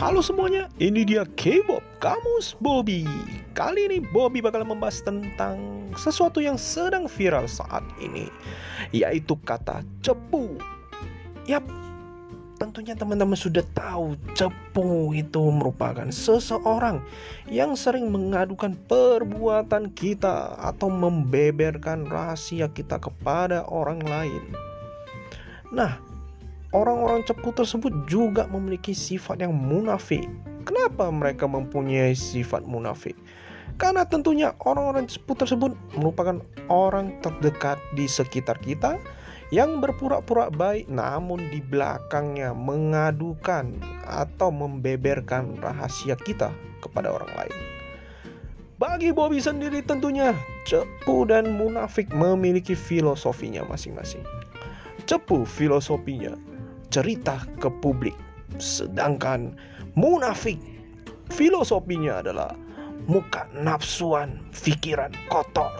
Halo semuanya, ini dia K-pop Kamus Bobby. Kali ini Bobby bakal membahas tentang sesuatu yang sedang viral saat ini, yaitu kata cepu. Yap, tentunya teman-teman sudah tahu cepu itu merupakan seseorang yang sering mengadukan perbuatan kita atau membeberkan rahasia kita kepada orang lain. Nah, orang-orang cepu tersebut juga memiliki sifat yang munafik. Kenapa mereka mempunyai sifat munafik? Karena tentunya orang-orang cepu tersebut merupakan orang terdekat di sekitar kita yang berpura-pura baik namun di belakangnya mengadukan atau membeberkan rahasia kita kepada orang lain. Bagi Bobby sendiri tentunya cepu dan munafik memiliki filosofinya masing-masing. Cepu filosofinya cerita ke publik. Sedangkan munafik filosofinya adalah muka nafsuan, pikiran kotor.